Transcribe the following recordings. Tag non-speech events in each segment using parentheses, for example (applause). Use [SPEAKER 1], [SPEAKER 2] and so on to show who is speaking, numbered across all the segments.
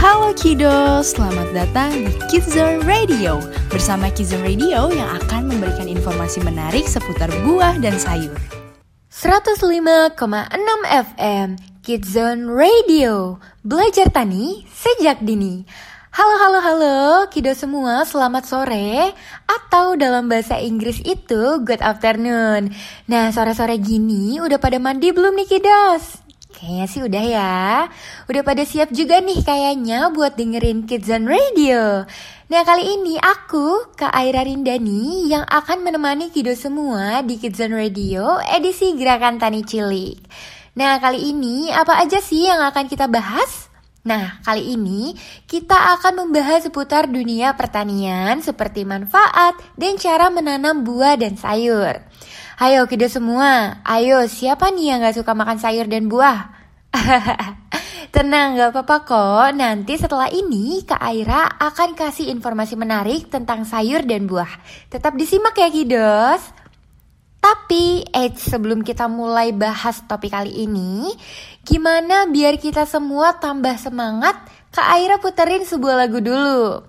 [SPEAKER 1] Halo Kido, selamat datang di Kidzone Radio. Bersama Kidzone Radio yang akan memberikan informasi menarik seputar buah dan sayur.
[SPEAKER 2] 105,6 FM Kidzone Radio. Belajar tani sejak dini. Halo halo halo Kido semua selamat sore. Atau dalam bahasa Inggris itu good afternoon. Nah sore-sore gini udah pada mandi belum nih Kidos? Kayaknya sih udah ya. Udah pada siap juga nih kayaknya buat dengerin Kidzan Radio. Nah kali ini aku, Kak Aira Rindani, yang akan menemani Kido semua di Kidzan Radio edisi Gerakan Tani Cilik. Nah kali ini apa aja sih yang akan kita bahas? Nah, kali ini kita akan membahas seputar dunia pertanian seperti manfaat dan cara menanam buah dan sayur. Ayo kita semua, ayo siapa nih yang gak suka makan sayur dan buah? (laughs) Tenang, gak apa-apa kok. Nanti setelah ini Kak Aira akan kasih informasi menarik tentang sayur dan buah. Tetap disimak ya Kidos. Tapi, eh sebelum kita mulai bahas topik kali ini, gimana biar kita semua tambah semangat? Kak Aira puterin sebuah lagu dulu.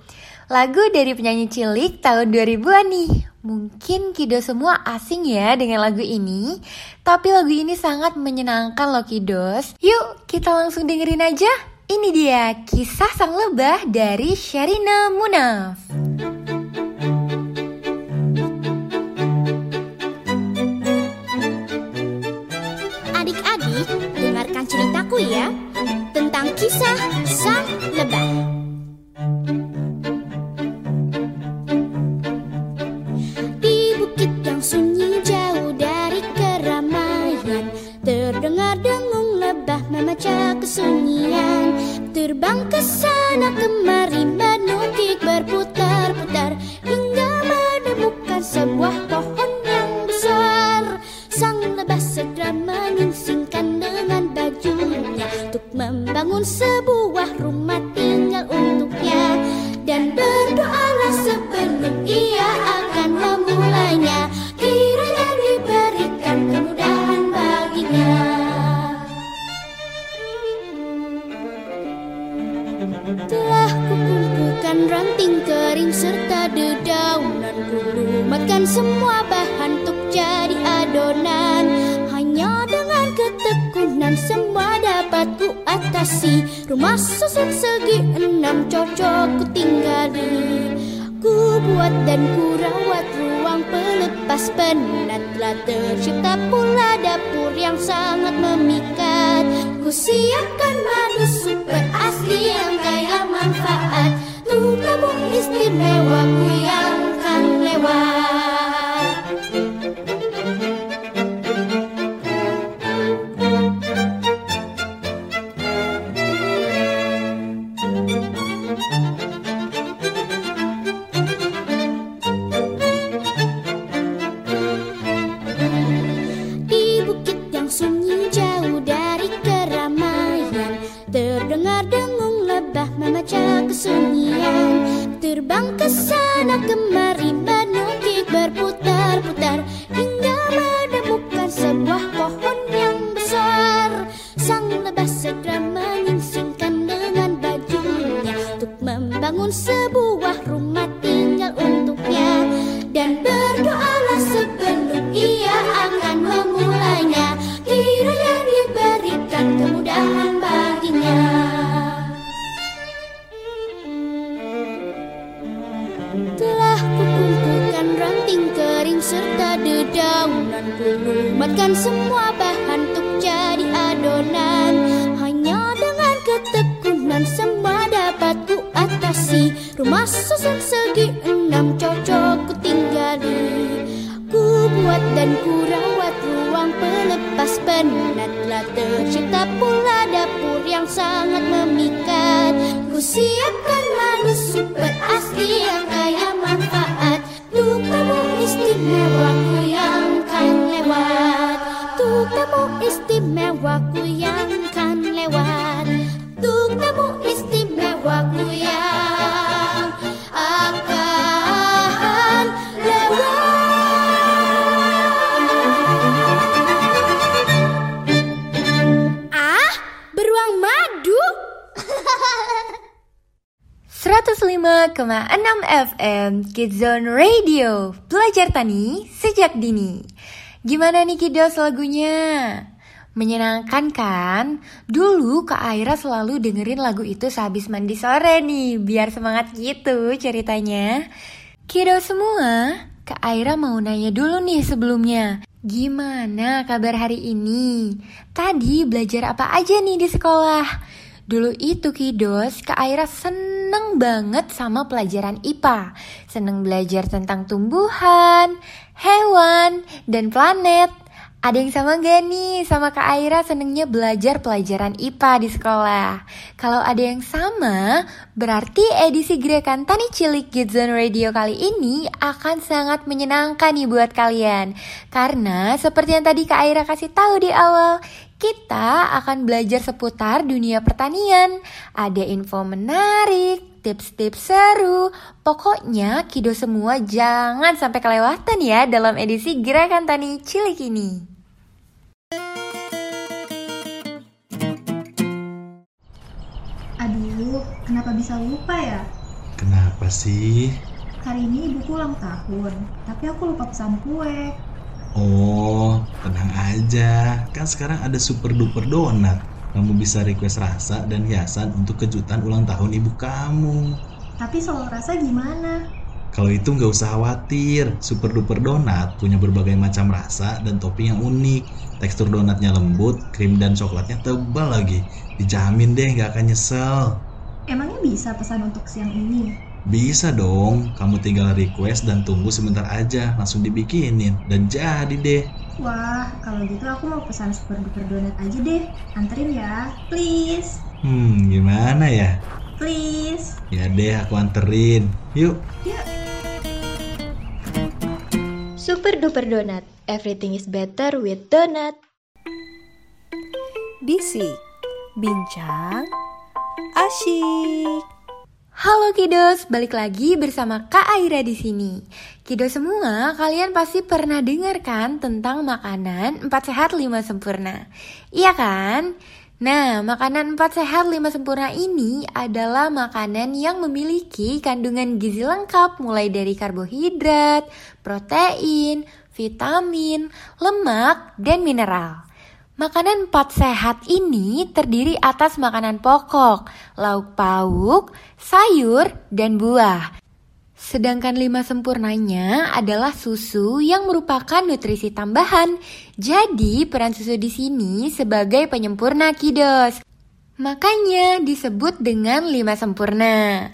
[SPEAKER 2] Lagu dari penyanyi cilik tahun 2000-an nih. Mungkin Kido semua asing ya dengan lagu ini, tapi lagu ini sangat menyenangkan loh Kidos. Yuk kita langsung dengerin aja. Ini dia kisah sang lebah dari Sherina Munaf.
[SPEAKER 3] Adik-adik, dengarkan ceritaku ya tentang kisah sang lebah. Terbang ke sana kemari menukik berputar-putar
[SPEAKER 2] Kidzone Radio Belajar tani sejak dini Gimana nih kiddos lagunya? Menyenangkan kan? Dulu Kak Aira selalu dengerin lagu itu sehabis mandi sore nih Biar semangat gitu ceritanya Kiddo semua, Kak Aira mau nanya dulu nih sebelumnya Gimana kabar hari ini? Tadi belajar apa aja nih di sekolah? Dulu itu Kidos, Kak Aira seneng banget sama pelajaran IPA. Seneng belajar tentang tumbuhan, hewan, dan planet. Ada yang sama gak nih sama Kak Aira senengnya belajar pelajaran IPA di sekolah? Kalau ada yang sama, berarti edisi Gerakan Tani Cilik Kids on Radio kali ini akan sangat menyenangkan nih buat kalian. Karena seperti yang tadi Kak Aira kasih tahu di awal, kita akan belajar seputar dunia pertanian. Ada info menarik, tips-tips seru. Pokoknya Kido semua jangan sampai kelewatan ya dalam edisi Gerakan Tani Cilik ini.
[SPEAKER 4] Aduh, kenapa bisa lupa ya?
[SPEAKER 5] Kenapa sih?
[SPEAKER 4] Hari ini ibuku ulang tahun, tapi aku lupa pesan kue.
[SPEAKER 5] Oh, tenang aja. Kan sekarang ada super duper donat. Kamu bisa request rasa dan hiasan untuk kejutan ulang tahun ibu kamu.
[SPEAKER 4] Tapi soal rasa gimana?
[SPEAKER 5] Kalau itu nggak usah khawatir. Super duper donat punya berbagai macam rasa dan topping yang unik. Tekstur donatnya lembut, krim dan coklatnya tebal lagi. Dijamin deh nggak akan nyesel.
[SPEAKER 4] Emangnya bisa pesan untuk siang ini?
[SPEAKER 5] Bisa dong, kamu tinggal request dan tunggu sebentar aja, langsung dibikinin dan jadi deh.
[SPEAKER 4] Wah, kalau gitu aku mau pesan super duper donat aja deh. Anterin ya, please.
[SPEAKER 5] Hmm, gimana ya?
[SPEAKER 4] Please.
[SPEAKER 5] Ya deh, aku anterin. Yuk.
[SPEAKER 3] Super duper donat. Everything is better with donat.
[SPEAKER 1] Bisik, bincang, asyik.
[SPEAKER 2] Halo Kidos, balik lagi bersama Kak Aira di sini. Kidos semua, kalian pasti pernah dengar kan tentang makanan 4 sehat 5 sempurna. Iya kan? Nah, makanan 4 sehat 5 sempurna ini adalah makanan yang memiliki kandungan gizi lengkap mulai dari karbohidrat, protein, vitamin, lemak, dan mineral. Makanan 4 sehat ini terdiri atas makanan pokok, lauk pauk, sayur, dan buah. Sedangkan lima sempurnanya adalah susu yang merupakan nutrisi tambahan. Jadi peran susu di sini sebagai penyempurna kidos. Makanya disebut dengan lima sempurna.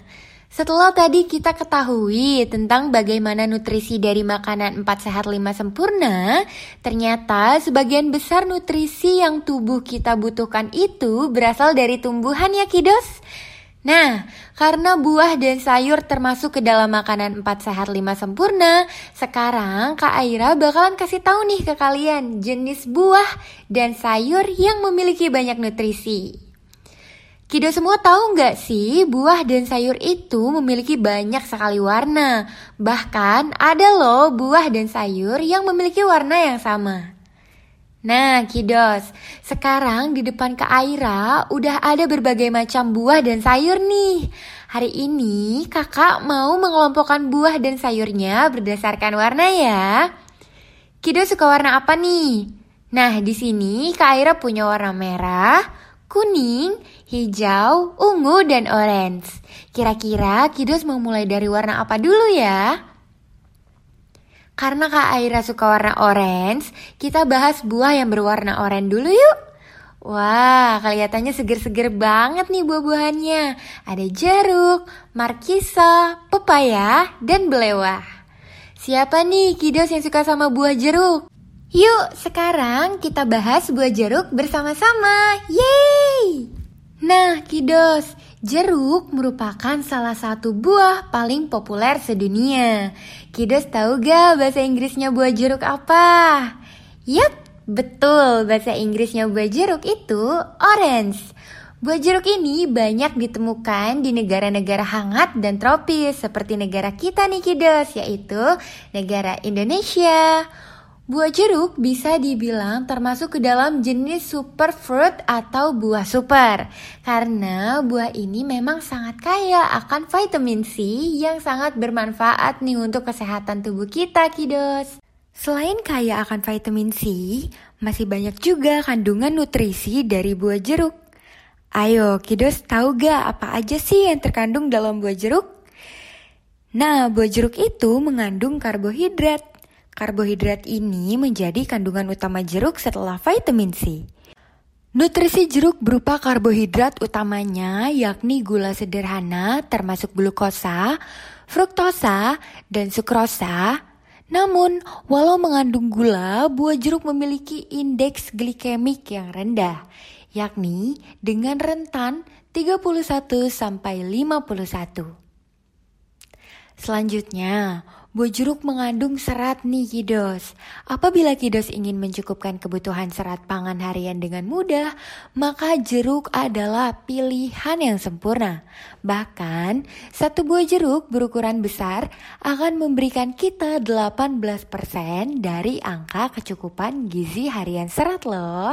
[SPEAKER 2] Setelah tadi kita ketahui tentang bagaimana nutrisi dari makanan 4 sehat 5 sempurna, ternyata sebagian besar nutrisi yang tubuh kita butuhkan itu berasal dari tumbuhan ya kidos. Nah, karena buah dan sayur termasuk ke dalam makanan 4 sehat 5 sempurna, sekarang Kak Aira bakalan kasih tahu nih ke kalian jenis buah dan sayur yang memiliki banyak nutrisi. Kido semua tahu nggak sih buah dan sayur itu memiliki banyak sekali warna. Bahkan ada loh buah dan sayur yang memiliki warna yang sama. Nah, Kidos, sekarang di depan Kak Aira udah ada berbagai macam buah dan sayur nih. Hari ini kakak mau mengelompokkan buah dan sayurnya berdasarkan warna ya. Kido suka warna apa nih? Nah, di sini Kak Aira punya warna merah, kuning, hijau, ungu, dan orange. Kira-kira Kidos mau mulai dari warna apa dulu ya? Karena Kak Aira suka warna orange, kita bahas buah yang berwarna oranye dulu yuk. Wah, kelihatannya seger-seger banget nih buah-buahannya. Ada jeruk, markisa, pepaya, dan belewah. Siapa nih Kidos yang suka sama buah jeruk? Yuk, sekarang kita bahas buah jeruk bersama-sama. Yeay! Nah, Kidos, jeruk merupakan salah satu buah paling populer sedunia. Kidos tahu gak bahasa Inggrisnya buah jeruk apa? Yap, betul bahasa Inggrisnya buah jeruk itu orange. Buah jeruk ini banyak ditemukan di negara-negara hangat dan tropis seperti negara kita nih Kidos, yaitu negara Indonesia. Buah jeruk bisa dibilang termasuk ke dalam jenis superfruit atau buah super. Karena buah ini memang sangat kaya akan vitamin C yang sangat bermanfaat nih untuk kesehatan tubuh kita kiddos Selain kaya akan vitamin C, masih banyak juga kandungan nutrisi dari buah jeruk. Ayo kiddos tahu gak apa aja sih yang terkandung dalam buah jeruk? Nah, buah jeruk itu mengandung karbohidrat Karbohidrat ini menjadi kandungan utama jeruk setelah vitamin C. Nutrisi jeruk berupa karbohidrat utamanya yakni gula sederhana termasuk glukosa, fruktosa, dan sukrosa. Namun, walau mengandung gula, buah jeruk memiliki indeks glikemik yang rendah, yakni dengan rentan 31 sampai 51. Selanjutnya, Buah jeruk mengandung serat nih Kidos. Apabila Kidos ingin mencukupkan kebutuhan serat pangan harian dengan mudah, maka jeruk adalah pilihan yang sempurna. Bahkan, satu buah jeruk berukuran besar akan memberikan kita 18% dari angka kecukupan gizi harian serat loh.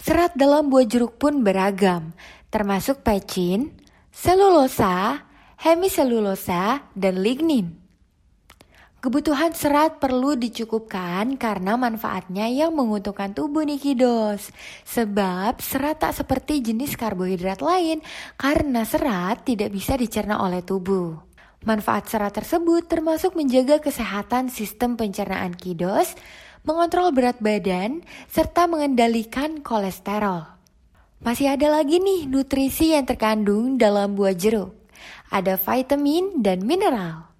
[SPEAKER 2] Serat dalam buah jeruk pun beragam, termasuk pecin, selulosa, hemiselulosa, dan lignin. Kebutuhan serat perlu dicukupkan karena manfaatnya yang menguntungkan tubuh nih kidos. Sebab serat tak seperti jenis karbohidrat lain karena serat tidak bisa dicerna oleh tubuh. Manfaat serat tersebut termasuk menjaga kesehatan sistem pencernaan kidos, mengontrol berat badan, serta mengendalikan kolesterol. Masih ada lagi nih nutrisi yang terkandung dalam buah jeruk ada vitamin dan mineral.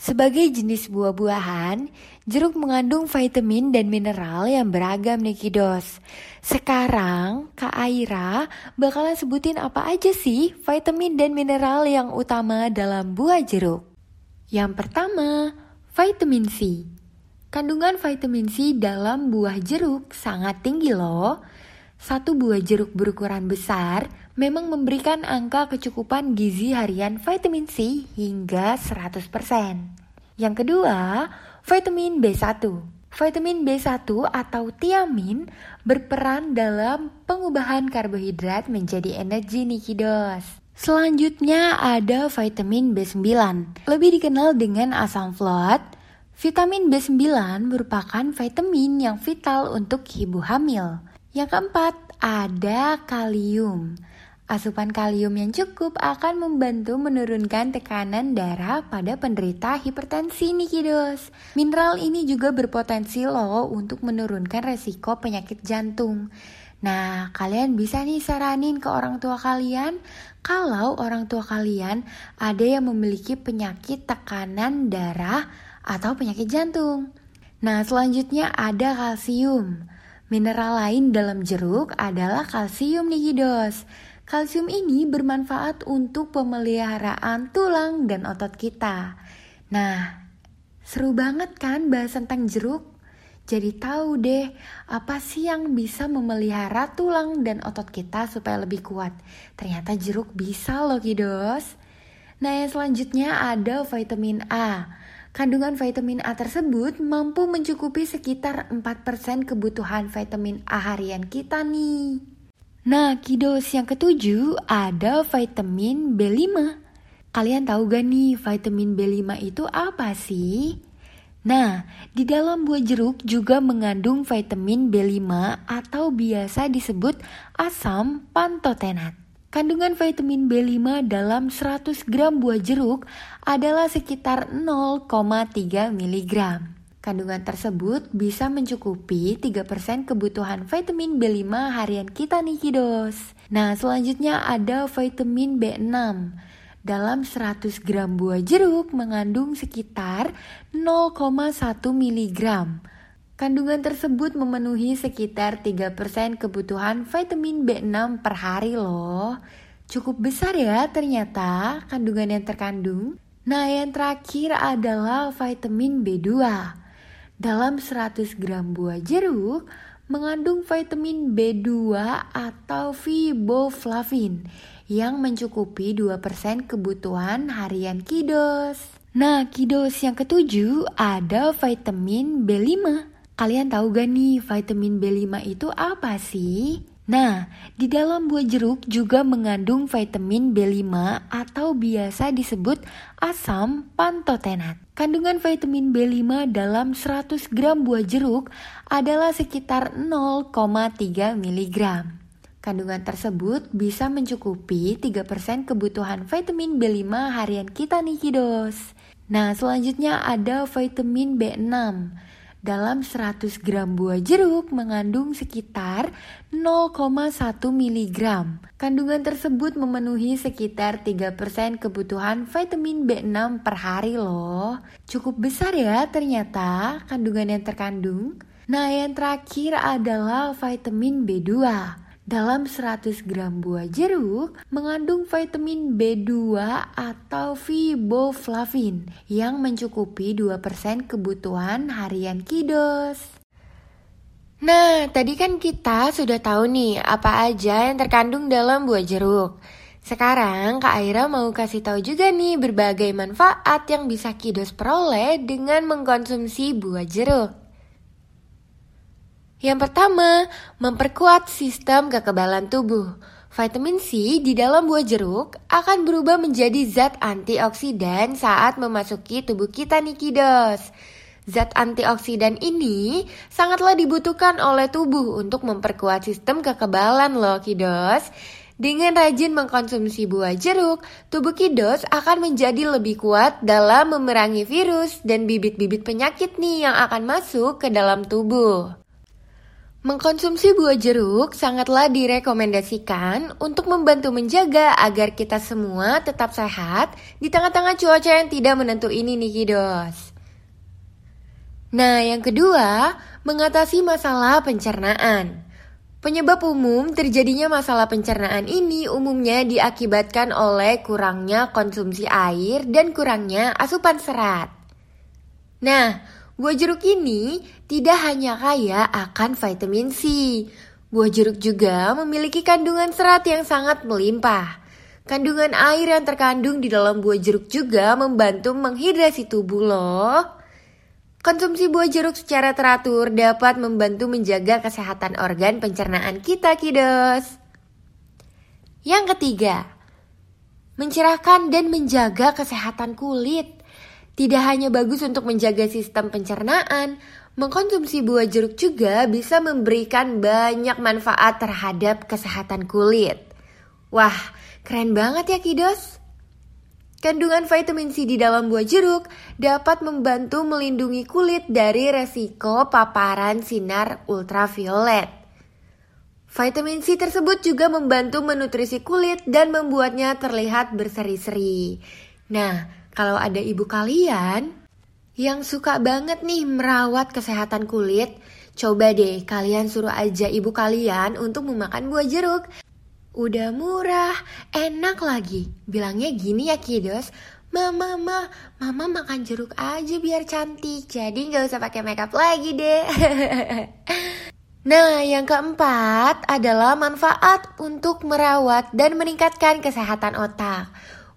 [SPEAKER 2] Sebagai jenis buah-buahan, jeruk mengandung vitamin dan mineral yang beragam nih kidos. Sekarang Kak Aira bakalan sebutin apa aja sih vitamin dan mineral yang utama dalam buah jeruk. Yang pertama, vitamin C. Kandungan vitamin C dalam buah jeruk sangat tinggi loh. Satu buah jeruk berukuran besar memang memberikan angka kecukupan gizi harian vitamin C hingga 100%. Yang kedua, vitamin B1. Vitamin B1 atau tiamin berperan dalam pengubahan karbohidrat menjadi energi nikidos. Selanjutnya ada vitamin B9, lebih dikenal dengan asam folat. Vitamin B9 merupakan vitamin yang vital untuk ibu hamil. Yang keempat, ada kalium. Asupan kalium yang cukup akan membantu menurunkan tekanan darah pada penderita hipertensi nih kiddos. Mineral ini juga berpotensi loh untuk menurunkan resiko penyakit jantung. Nah, kalian bisa nih saranin ke orang tua kalian kalau orang tua kalian ada yang memiliki penyakit tekanan darah atau penyakit jantung. Nah, selanjutnya ada kalsium. Mineral lain dalam jeruk adalah kalsium nihidos. Kalsium ini bermanfaat untuk pemeliharaan tulang dan otot kita. Nah, seru banget kan bahas tentang jeruk? Jadi tahu deh apa sih yang bisa memelihara tulang dan otot kita supaya lebih kuat. Ternyata jeruk bisa loh kidos. Nah yang selanjutnya ada vitamin A. Kandungan vitamin A tersebut mampu mencukupi sekitar 4% kebutuhan vitamin A harian kita nih. Nah, kidos yang ketujuh ada vitamin B5. Kalian tahu gak nih vitamin B5 itu apa sih? Nah, di dalam buah jeruk juga mengandung vitamin B5 atau biasa disebut asam pantotenat. Kandungan vitamin B5 dalam 100 gram buah jeruk adalah sekitar 0,3 mg. Kandungan tersebut bisa mencukupi 3% kebutuhan vitamin B5 harian kita nih kiddos. Nah selanjutnya ada vitamin B6. Dalam 100 gram buah jeruk mengandung sekitar 0,1 mg. Kandungan tersebut memenuhi sekitar 3% kebutuhan vitamin B6 per hari loh. Cukup besar ya ternyata kandungan yang terkandung. Nah yang terakhir adalah vitamin B2. Dalam 100 gram buah jeruk mengandung vitamin B2 atau riboflavin yang mencukupi 2% kebutuhan harian Kidos. Nah, Kidos yang ketujuh ada vitamin B5. Kalian tahu gak nih vitamin B5 itu apa sih? Nah, di dalam buah jeruk juga mengandung vitamin B5 atau biasa disebut asam pantotenat. Kandungan vitamin B5 dalam 100 gram buah jeruk adalah sekitar 0,3 mg. Kandungan tersebut bisa mencukupi 3% kebutuhan vitamin B5 harian kita nih kiddos. Nah selanjutnya ada vitamin B6. Dalam 100 gram buah jeruk mengandung sekitar 0,1 mg. Kandungan tersebut memenuhi sekitar 3% kebutuhan vitamin B6 per hari loh. Cukup besar ya ternyata kandungan yang terkandung. Nah yang terakhir adalah vitamin B2 dalam 100 gram buah jeruk mengandung vitamin B2 atau riboflavin yang mencukupi 2% kebutuhan harian kidos. Nah, tadi kan kita sudah tahu nih apa aja yang terkandung dalam buah jeruk. Sekarang Kak Aira mau kasih tahu juga nih berbagai manfaat yang bisa kidos peroleh dengan mengkonsumsi buah jeruk. Yang pertama, memperkuat sistem kekebalan tubuh. Vitamin C di dalam buah jeruk akan berubah menjadi zat antioksidan saat memasuki tubuh kita nih kiddos. Zat antioksidan ini sangatlah dibutuhkan oleh tubuh untuk memperkuat sistem kekebalan loh kiddos. Dengan rajin mengkonsumsi buah jeruk, tubuh kiddos akan menjadi lebih kuat dalam memerangi virus dan bibit-bibit penyakit nih yang akan masuk ke dalam tubuh. Mengkonsumsi buah jeruk sangatlah direkomendasikan untuk membantu menjaga agar kita semua tetap sehat di tengah-tengah cuaca yang tidak menentu ini nih kiddos. Nah yang kedua, mengatasi masalah pencernaan. Penyebab umum terjadinya masalah pencernaan ini umumnya diakibatkan oleh kurangnya konsumsi air dan kurangnya asupan serat. Nah, Buah jeruk ini tidak hanya kaya akan vitamin C. Buah jeruk juga memiliki kandungan serat yang sangat melimpah. Kandungan air yang terkandung di dalam buah jeruk juga membantu menghidrasi tubuh loh. Konsumsi buah jeruk secara teratur dapat membantu menjaga kesehatan organ pencernaan kita, kiddos. Yang ketiga, mencerahkan dan menjaga kesehatan kulit. Tidak hanya bagus untuk menjaga sistem pencernaan, mengkonsumsi buah jeruk juga bisa memberikan banyak manfaat terhadap kesehatan kulit. Wah, keren banget ya kidos. Kandungan vitamin C di dalam buah jeruk dapat membantu melindungi kulit dari resiko paparan sinar ultraviolet. Vitamin C tersebut juga membantu menutrisi kulit dan membuatnya terlihat berseri-seri. Nah, kalau ada ibu kalian yang suka banget nih merawat kesehatan kulit, coba deh kalian suruh aja ibu kalian untuk memakan buah jeruk. Udah murah, enak lagi. Bilangnya gini ya kiddos, Mama, mama, mama makan jeruk aja biar cantik. Jadi nggak usah pakai makeup lagi deh. (laughs) nah, yang keempat adalah manfaat untuk merawat dan meningkatkan kesehatan otak.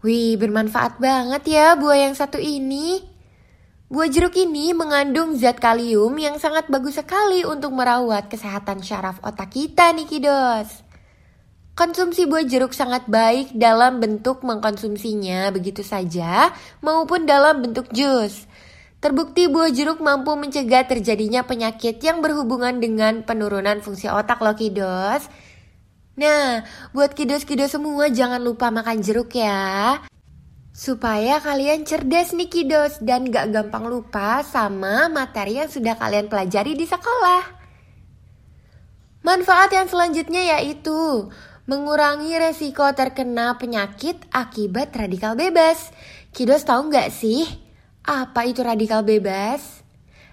[SPEAKER 2] Wih, bermanfaat banget ya buah yang satu ini. Buah jeruk ini mengandung zat kalium yang sangat bagus sekali untuk merawat kesehatan syaraf otak kita nih kidos. Konsumsi buah jeruk sangat baik dalam bentuk mengkonsumsinya begitu saja maupun dalam bentuk jus. Terbukti buah jeruk mampu mencegah terjadinya penyakit yang berhubungan dengan penurunan fungsi otak loh kidos. Nah, buat kiddos-kiddos semua jangan lupa makan jeruk ya. Supaya kalian cerdas nih kiddos dan gak gampang lupa sama materi yang sudah kalian pelajari di sekolah. Manfaat yang selanjutnya yaitu mengurangi resiko terkena penyakit akibat radikal bebas. Kiddos tahu nggak sih apa itu radikal bebas?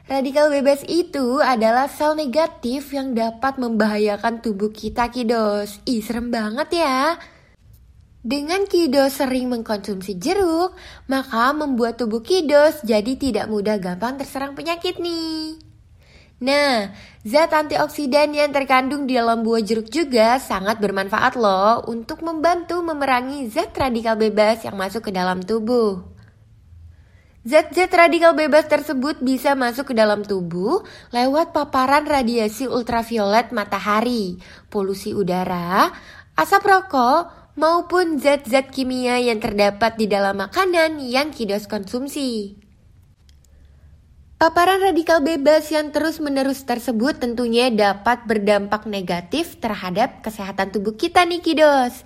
[SPEAKER 2] Radikal bebas itu adalah sel negatif yang dapat membahayakan tubuh kita kidos. Ih serem banget ya. Dengan kidos sering mengkonsumsi jeruk, maka membuat tubuh kidos jadi tidak mudah gampang terserang penyakit nih. Nah, zat antioksidan yang terkandung di dalam buah jeruk juga sangat bermanfaat loh untuk membantu memerangi zat radikal bebas yang masuk ke dalam tubuh. Zat-zat radikal bebas tersebut bisa masuk ke dalam tubuh lewat paparan radiasi ultraviolet matahari, polusi udara, asap rokok, maupun zat-zat kimia yang terdapat di dalam makanan yang kidos konsumsi. Paparan radikal bebas yang terus-menerus tersebut tentunya dapat berdampak negatif terhadap kesehatan tubuh kita nih kidos.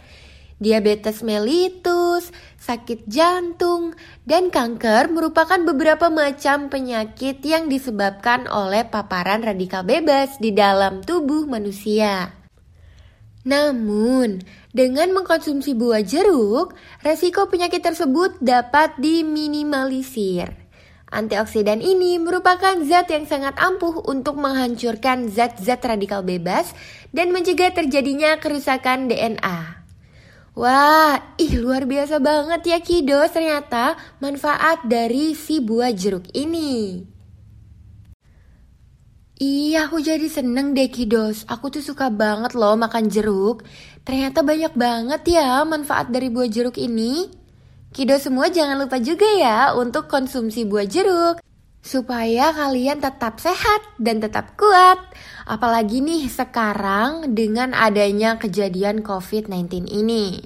[SPEAKER 2] Diabetes mellitus, sakit jantung, dan kanker merupakan beberapa macam penyakit yang disebabkan oleh paparan radikal bebas di dalam tubuh manusia. Namun, dengan mengkonsumsi buah jeruk, resiko penyakit tersebut dapat diminimalisir. Antioksidan ini merupakan zat yang sangat ampuh untuk menghancurkan zat-zat radikal bebas dan mencegah terjadinya kerusakan DNA. Wah, ih luar biasa banget ya Kidos ternyata manfaat dari si buah jeruk ini. Iya, aku jadi seneng deh Kidos. Aku tuh suka banget loh makan jeruk. Ternyata banyak banget ya manfaat dari buah jeruk ini. Kido semua jangan lupa juga ya untuk konsumsi buah jeruk supaya kalian tetap sehat dan tetap kuat. Apalagi nih sekarang dengan adanya kejadian COVID-19 ini.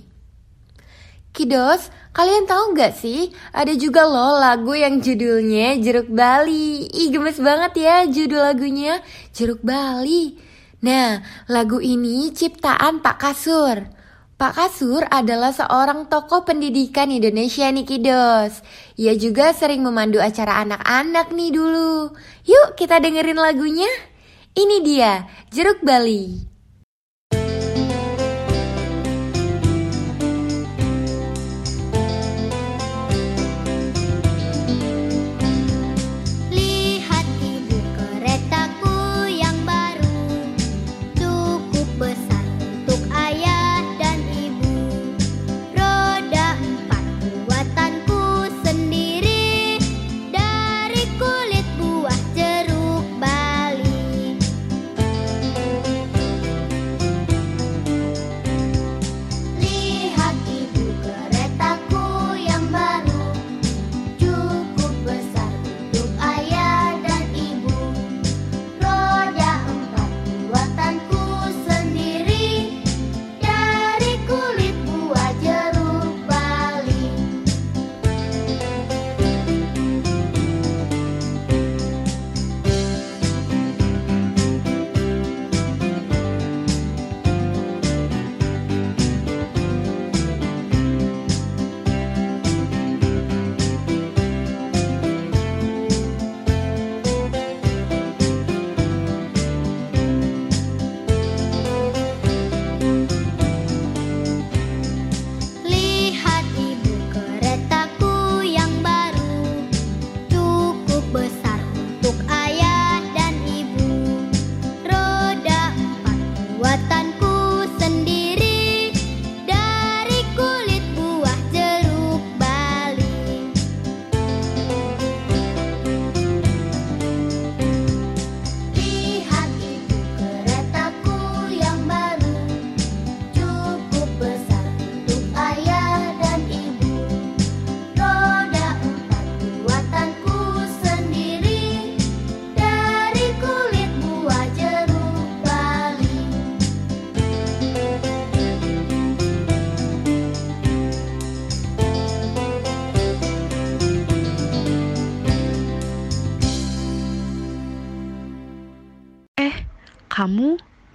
[SPEAKER 2] Kidos, kalian tahu nggak sih ada juga loh lagu yang judulnya Jeruk Bali. Ih gemes banget ya judul lagunya Jeruk Bali. Nah, lagu ini ciptaan Pak Kasur. Pak Kasur adalah seorang tokoh pendidikan Indonesia nih Kidos. Ia juga sering memandu acara anak-anak nih dulu. Yuk kita dengerin lagunya. Ini dia, Jeruk Bali.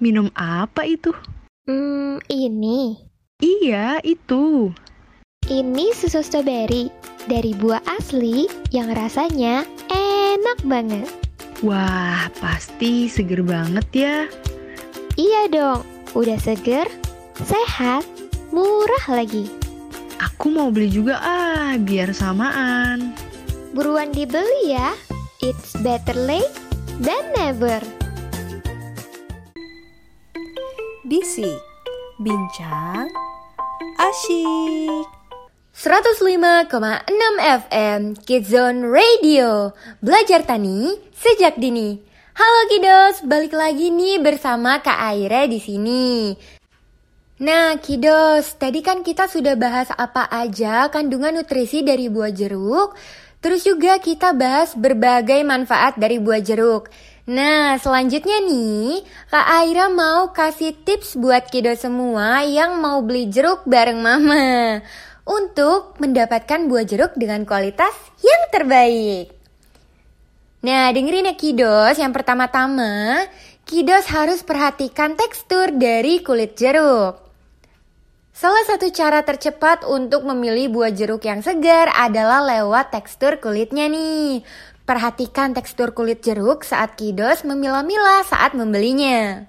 [SPEAKER 1] Minum apa itu?
[SPEAKER 6] Hmm, ini.
[SPEAKER 1] Iya, itu.
[SPEAKER 6] Ini susu strawberry dari buah asli yang rasanya enak banget.
[SPEAKER 1] Wah, pasti seger banget ya.
[SPEAKER 6] Iya dong, udah seger, sehat, murah lagi.
[SPEAKER 1] Aku mau beli juga ah, biar samaan.
[SPEAKER 6] Buruan dibeli ya. It's better late than never.
[SPEAKER 7] Bisik, bincang, asyik.
[SPEAKER 2] 105,6 FM Kidzone Radio Belajar tani sejak dini Halo Kidos, balik lagi nih bersama Kak Aira di sini. Nah, Kidos, tadi kan kita sudah bahas apa aja kandungan nutrisi dari buah jeruk. Terus juga kita bahas berbagai manfaat dari buah jeruk. Nah, selanjutnya nih, Kak Aira mau kasih tips buat Kidos semua yang mau beli jeruk bareng Mama untuk mendapatkan buah jeruk dengan kualitas yang terbaik. Nah, dengerin ya Kidos. Yang pertama-tama, Kidos harus perhatikan tekstur dari kulit jeruk. Salah satu cara tercepat untuk memilih buah jeruk yang segar adalah lewat tekstur kulitnya nih. Perhatikan tekstur kulit jeruk saat Kidos memilah-milah saat membelinya.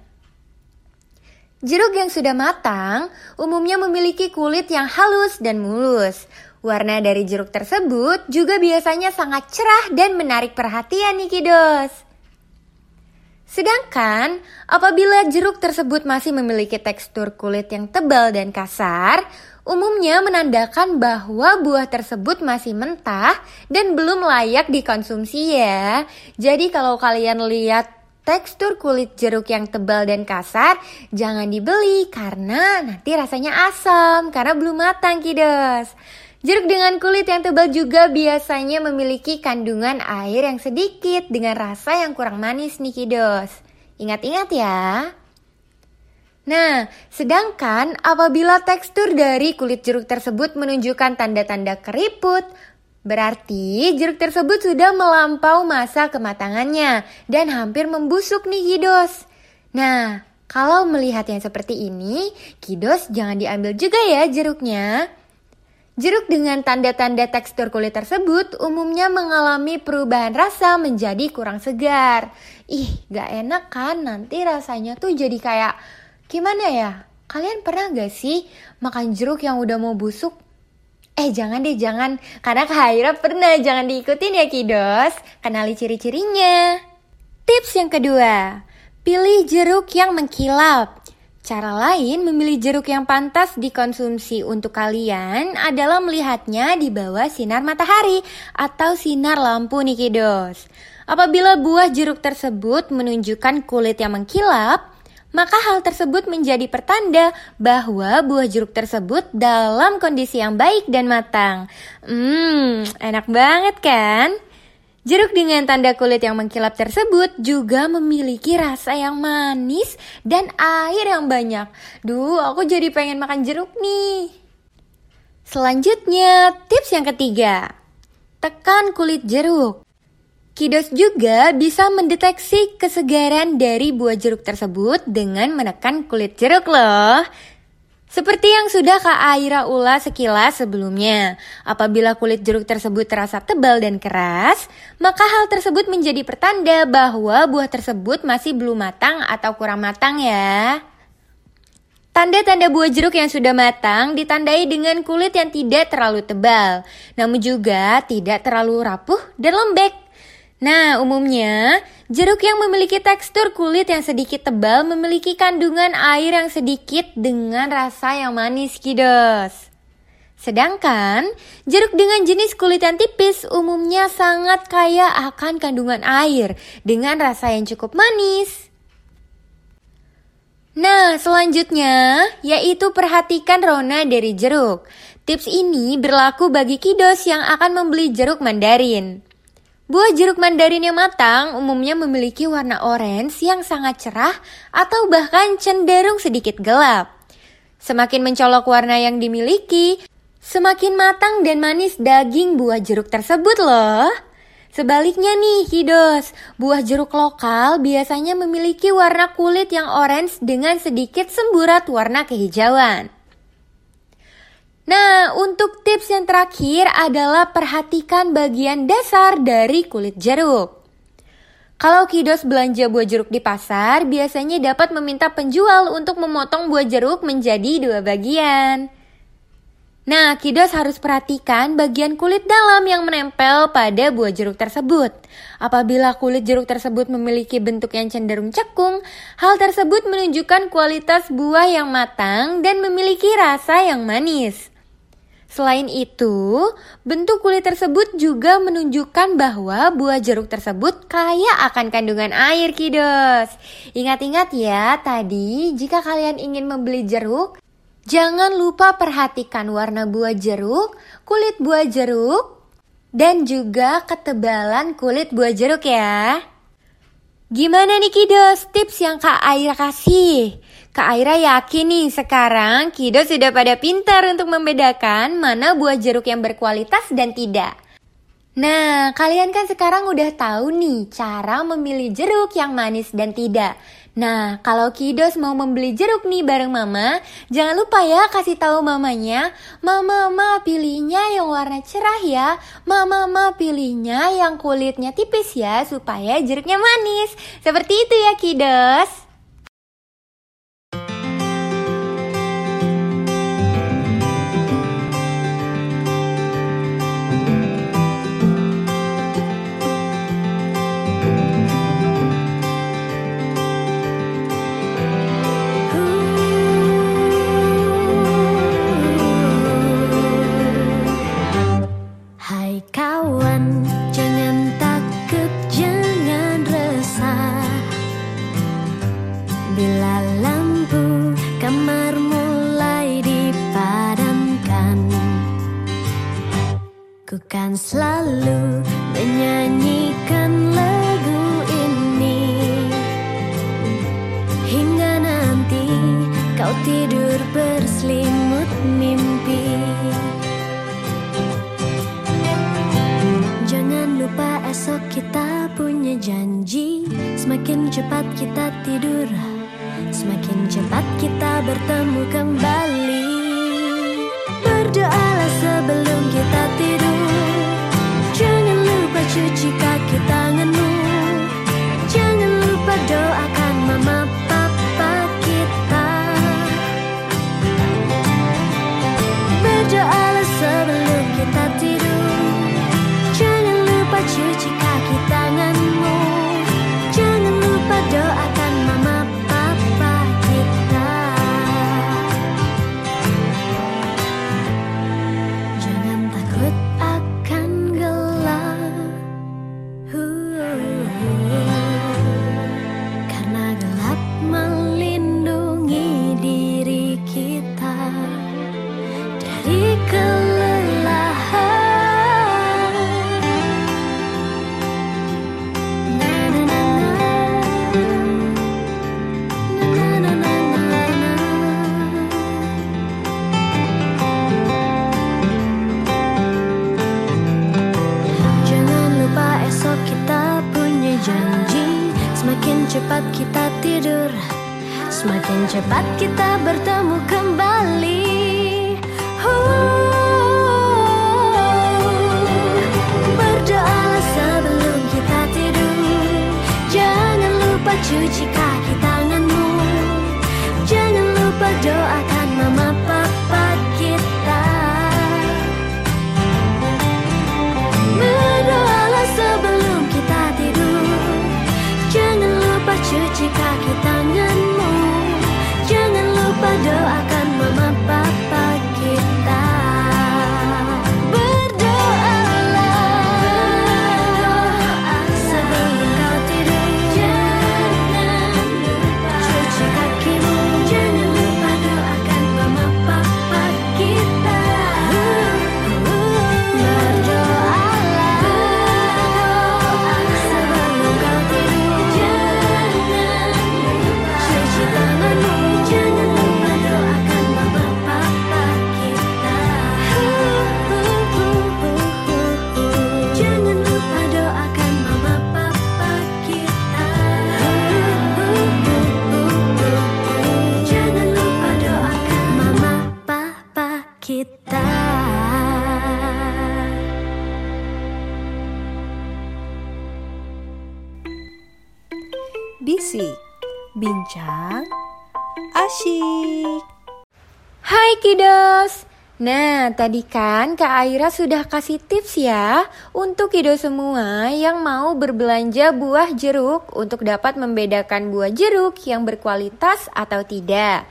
[SPEAKER 2] Jeruk yang sudah matang umumnya memiliki kulit yang halus dan mulus. Warna dari jeruk tersebut juga biasanya sangat cerah dan menarik perhatian nih kidos. Sedangkan apabila jeruk tersebut masih memiliki tekstur kulit yang tebal dan kasar, umumnya menandakan bahwa buah tersebut masih mentah dan belum layak dikonsumsi ya. Jadi kalau kalian lihat tekstur kulit jeruk yang tebal dan kasar, jangan dibeli karena nanti rasanya asam karena belum matang kidos. Jeruk dengan kulit yang tebal juga biasanya memiliki kandungan air yang sedikit dengan rasa yang kurang manis nih kidos. Ingat-ingat ya. Nah, sedangkan apabila tekstur dari kulit jeruk tersebut menunjukkan tanda-tanda keriput, berarti jeruk tersebut sudah melampau masa kematangannya dan hampir membusuk nih kidos. Nah, kalau melihat yang seperti ini, kidos jangan diambil juga ya jeruknya. Jeruk dengan tanda-tanda tekstur kulit tersebut umumnya mengalami perubahan rasa menjadi kurang segar. Ih, gak enak kan? Nanti rasanya tuh jadi kayak gimana ya? Kalian pernah gak sih makan jeruk yang udah mau busuk? Eh jangan deh jangan, karena Kak pernah jangan diikutin ya kidos. Kenali ciri-cirinya. Tips yang kedua, pilih jeruk yang mengkilap. Cara lain memilih jeruk yang pantas dikonsumsi untuk kalian adalah melihatnya di bawah sinar matahari atau sinar lampu nih kiddos. Apabila buah jeruk tersebut menunjukkan kulit yang mengkilap, maka hal tersebut menjadi pertanda bahwa buah jeruk tersebut dalam kondisi yang baik dan matang. Hmm, enak banget kan? Jeruk dengan tanda kulit yang mengkilap tersebut juga memiliki rasa yang manis dan air yang banyak. Duh, aku jadi pengen makan jeruk nih. Selanjutnya, tips yang ketiga. Tekan kulit jeruk. Kidos juga bisa mendeteksi kesegaran dari buah jeruk tersebut dengan menekan kulit jeruk loh. Seperti yang sudah Kak Aira ulas sekilas sebelumnya, apabila kulit jeruk tersebut terasa tebal dan keras, maka hal tersebut menjadi pertanda bahwa buah tersebut masih belum matang atau kurang matang ya. Tanda-tanda buah jeruk yang sudah matang ditandai dengan kulit yang tidak terlalu tebal, namun juga tidak terlalu rapuh dan lembek. Nah, umumnya jeruk yang memiliki tekstur kulit yang sedikit tebal memiliki kandungan air yang sedikit dengan rasa yang manis kidos. Sedangkan jeruk dengan jenis kulit yang tipis umumnya sangat kaya akan kandungan air dengan rasa yang cukup manis. Nah, selanjutnya yaitu perhatikan rona dari jeruk. Tips ini berlaku bagi kidos yang akan membeli jeruk mandarin. Buah jeruk mandarin yang matang umumnya memiliki warna orange yang sangat cerah atau bahkan cenderung sedikit gelap. Semakin mencolok warna yang dimiliki, semakin matang dan manis daging buah jeruk tersebut loh. Sebaliknya nih, Kidos, buah jeruk lokal biasanya memiliki warna kulit yang orange dengan sedikit semburat warna kehijauan. Nah, untuk tips yang terakhir adalah perhatikan bagian dasar dari kulit jeruk. Kalau Kidos belanja buah jeruk di pasar, biasanya dapat meminta penjual untuk memotong buah jeruk menjadi dua bagian. Nah, Kidos harus perhatikan bagian kulit dalam yang menempel pada buah jeruk tersebut. Apabila kulit jeruk tersebut memiliki bentuk yang cenderung cekung, hal tersebut menunjukkan kualitas buah yang matang dan memiliki rasa yang manis. Selain itu, bentuk kulit tersebut juga menunjukkan bahwa buah jeruk tersebut kaya akan kandungan air, kiddos. Ingat-ingat ya, tadi jika kalian ingin membeli jeruk, jangan lupa perhatikan warna buah jeruk, kulit buah jeruk, dan juga ketebalan kulit buah jeruk ya. Gimana nih kiddos tips yang Kak Aira kasih? Kak Aira yakin nih sekarang Kido sudah pada pintar untuk membedakan mana buah jeruk yang berkualitas dan tidak. Nah, kalian kan sekarang udah tahu nih cara memilih jeruk yang manis dan tidak. Nah, kalau Kidos mau membeli jeruk nih bareng Mama, jangan lupa ya kasih tahu mamanya, Mama, Mama pilihnya yang warna cerah ya. Mama, Mama pilihnya yang kulitnya tipis ya supaya jeruknya manis. Seperti itu ya Kidos.
[SPEAKER 7] Bisik,
[SPEAKER 2] tadi kan Kak Aira sudah kasih tips ya untuk kiddo semua yang mau berbelanja buah jeruk untuk dapat membedakan buah jeruk yang berkualitas atau tidak.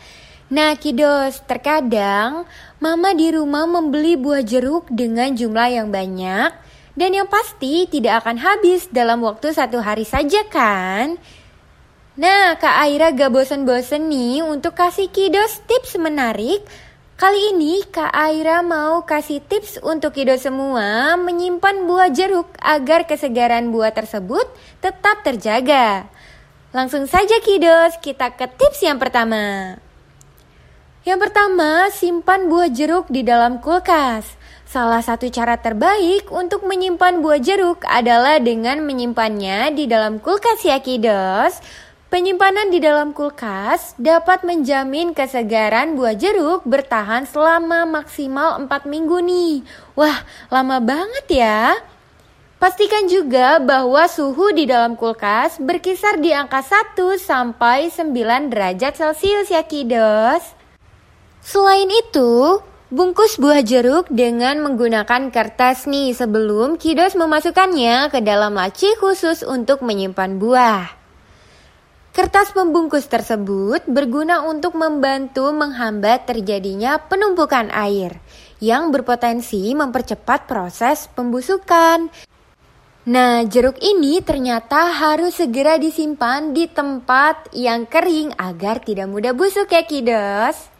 [SPEAKER 2] Nah, Kidos, terkadang mama di rumah membeli buah jeruk dengan jumlah yang banyak dan yang pasti tidak akan habis dalam waktu satu hari saja kan? Nah, Kak Aira gak bosen-bosen nih untuk kasih Kidos tips menarik Kali ini Kak Aira mau kasih tips untuk Kido semua menyimpan buah jeruk agar kesegaran buah tersebut tetap terjaga. Langsung saja Kidos, kita ke tips yang pertama. Yang pertama, simpan buah jeruk di dalam kulkas. Salah satu cara terbaik untuk menyimpan buah jeruk adalah dengan menyimpannya di dalam kulkas ya Kidos. Penyimpanan di dalam kulkas dapat menjamin kesegaran buah jeruk bertahan selama maksimal 4 minggu nih. Wah, lama banget ya. Pastikan juga bahwa suhu di dalam kulkas berkisar di angka 1 sampai 9 derajat Celcius ya kidos. Selain itu, bungkus buah jeruk dengan menggunakan kertas nih sebelum kidos memasukkannya ke dalam laci khusus untuk menyimpan buah. Kertas pembungkus tersebut berguna untuk membantu menghambat terjadinya penumpukan air yang berpotensi mempercepat proses pembusukan. Nah, jeruk ini ternyata harus segera disimpan di tempat yang kering agar tidak mudah busuk ya kidos.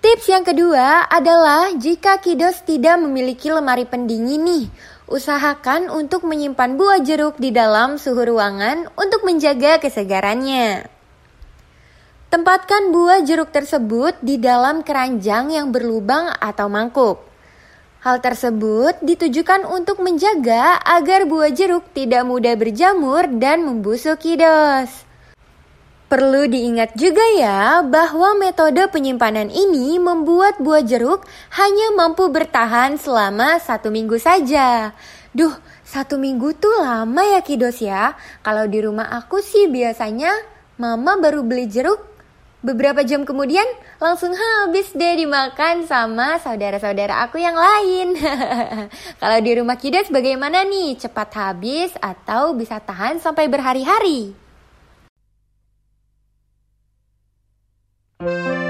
[SPEAKER 2] Tips yang kedua adalah jika kidos tidak memiliki lemari pendingin nih, usahakan untuk menyimpan buah jeruk di dalam suhu ruangan untuk menjaga kesegarannya. Tempatkan buah jeruk tersebut di dalam keranjang yang berlubang atau mangkuk. Hal tersebut ditujukan untuk menjaga agar buah jeruk tidak mudah berjamur dan membusuk kidos. Perlu diingat juga ya bahwa metode penyimpanan ini membuat buah jeruk hanya mampu bertahan selama satu minggu saja. Duh, satu minggu tuh lama ya kidos ya. Kalau di rumah aku sih biasanya mama baru beli jeruk beberapa jam kemudian langsung habis deh dimakan sama saudara-saudara aku yang lain. (laughs) Kalau di rumah Kidos bagaimana nih? Cepat habis atau bisa tahan sampai berhari-hari?
[SPEAKER 7] thank
[SPEAKER 2] you.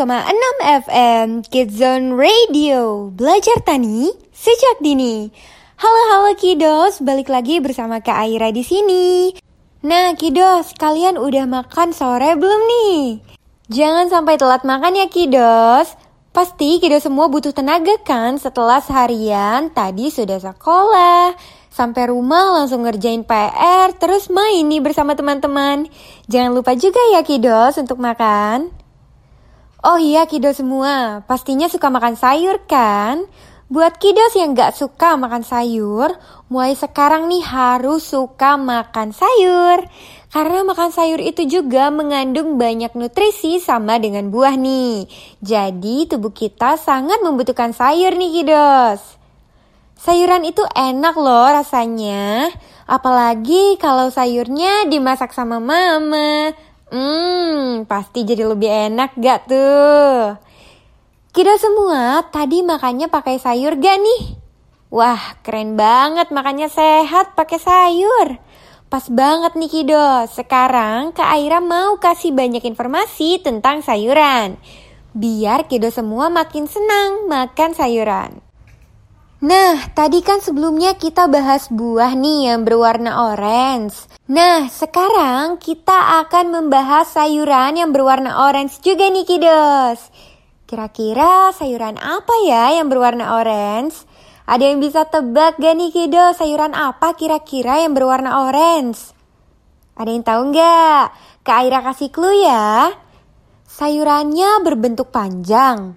[SPEAKER 2] FM Kids Zone Radio Belajar tani sejak dini Halo halo kiddos, balik lagi bersama Kak Aira di sini. Nah kiddos, kalian udah makan sore belum nih? Jangan sampai telat makan ya kiddos. Pasti kiddos semua butuh tenaga kan setelah seharian tadi sudah sekolah, Sampai rumah langsung ngerjain PR, terus main nih bersama teman-teman. Jangan lupa juga ya kiddos untuk makan. Oh iya kiddos semua, pastinya suka makan sayur kan? Buat kiddos yang gak suka makan sayur, mulai sekarang nih harus suka makan sayur. Karena makan sayur itu juga mengandung banyak nutrisi sama dengan buah nih. Jadi tubuh kita sangat membutuhkan sayur nih kiddos. Sayuran itu enak loh rasanya. Apalagi kalau sayurnya dimasak sama mama. Hmm, pasti jadi lebih enak gak tuh? Kita semua tadi makannya pakai sayur gak nih? Wah, keren banget makannya sehat pakai sayur. Pas banget nih Kido, sekarang Kak Aira mau kasih banyak informasi tentang sayuran. Biar Kido semua makin senang makan sayuran. Nah, tadi kan sebelumnya kita bahas buah nih yang berwarna orange. Nah, sekarang kita akan membahas sayuran yang berwarna orange juga nih kiddos. Kira-kira sayuran apa ya yang berwarna orange? Ada yang bisa tebak gak nih kiddos sayuran apa kira-kira yang berwarna orange? Ada yang tahu nggak? Kak Aira kasih clue ya. Sayurannya berbentuk panjang,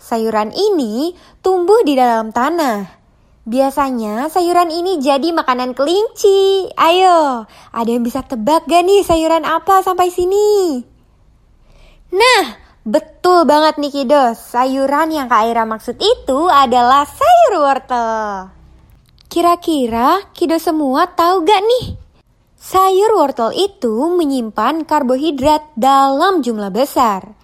[SPEAKER 2] Sayuran ini tumbuh di dalam tanah. Biasanya sayuran ini jadi makanan kelinci. Ayo, ada yang bisa tebak gak nih sayuran apa sampai sini? Nah, betul banget nih kiddos. Sayuran yang Kak Aira maksud itu adalah sayur wortel. Kira-kira kiddos semua tahu gak nih? Sayur wortel itu menyimpan karbohidrat dalam jumlah besar.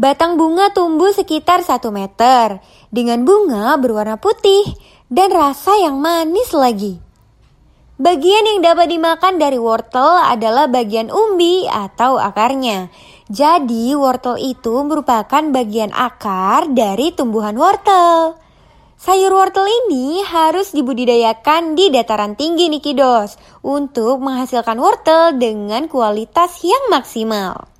[SPEAKER 2] Batang bunga tumbuh sekitar 1 meter dengan bunga berwarna putih dan rasa yang manis lagi. Bagian yang dapat dimakan dari wortel adalah bagian umbi atau akarnya. Jadi wortel itu merupakan bagian akar dari tumbuhan wortel. Sayur wortel ini harus dibudidayakan di dataran tinggi nih kiddos untuk menghasilkan wortel dengan kualitas yang maksimal.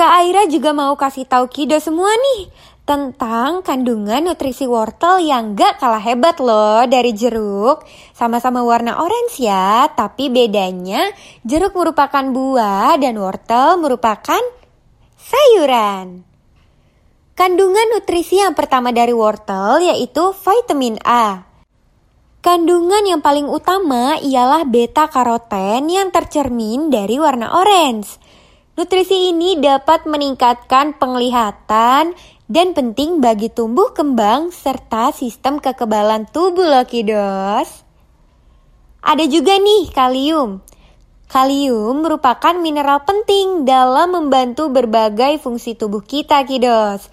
[SPEAKER 2] Kak Aira juga mau kasih tahu Kido semua nih tentang kandungan nutrisi wortel yang gak kalah hebat loh dari jeruk. Sama-sama warna orange ya, tapi bedanya jeruk merupakan buah dan wortel merupakan sayuran. Kandungan nutrisi yang pertama dari wortel yaitu vitamin A. Kandungan yang paling utama ialah beta karoten yang tercermin dari warna orange. Nutrisi ini dapat meningkatkan penglihatan dan penting bagi tumbuh kembang serta sistem kekebalan tubuh loh kiddos. Ada juga nih kalium. Kalium merupakan mineral penting dalam membantu berbagai fungsi tubuh kita kiddos.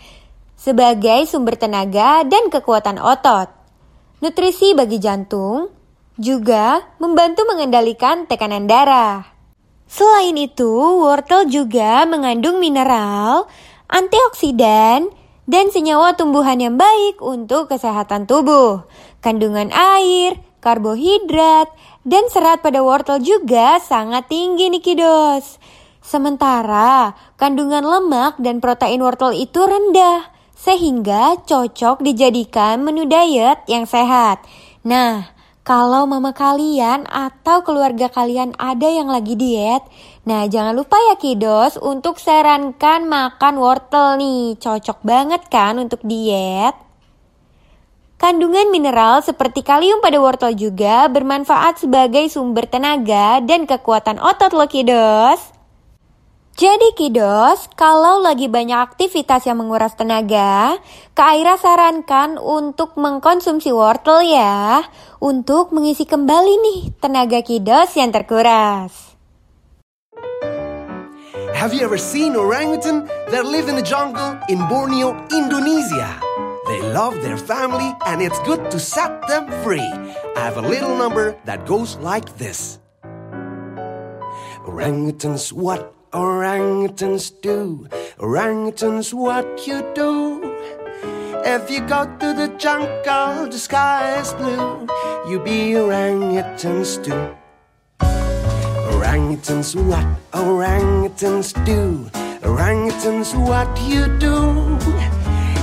[SPEAKER 2] Sebagai sumber tenaga dan kekuatan otot. Nutrisi bagi jantung juga membantu mengendalikan tekanan darah. Selain itu, wortel juga mengandung mineral, antioksidan, dan senyawa tumbuhan yang baik untuk kesehatan tubuh. Kandungan air, karbohidrat, dan serat pada wortel juga sangat tinggi nih kiddos. Sementara kandungan lemak dan protein wortel itu rendah, sehingga cocok dijadikan menu diet yang sehat. Nah, kalau mama kalian atau keluarga kalian ada yang lagi diet, nah jangan lupa ya kiddos untuk sarankan makan wortel nih. Cocok banget kan untuk diet? Kandungan mineral seperti kalium pada wortel juga bermanfaat sebagai sumber tenaga dan kekuatan otot loh kiddos. Jadi kiddos, kalau lagi banyak aktivitas yang menguras tenaga, Kak Aira sarankan untuk mengkonsumsi wortel ya, untuk mengisi kembali nih tenaga kiddos yang terkuras.
[SPEAKER 8] Have you ever seen orangutan that live in the jungle in Borneo, Indonesia? They love their family and it's good to set them free. I have a little number that goes like this. Orangutans, what orangutans do? Orangutans, what you do? If you go to the jungle, the sky is blue. You be orangutans too. Orangutans, what orangutans do? Orangutans, what you do?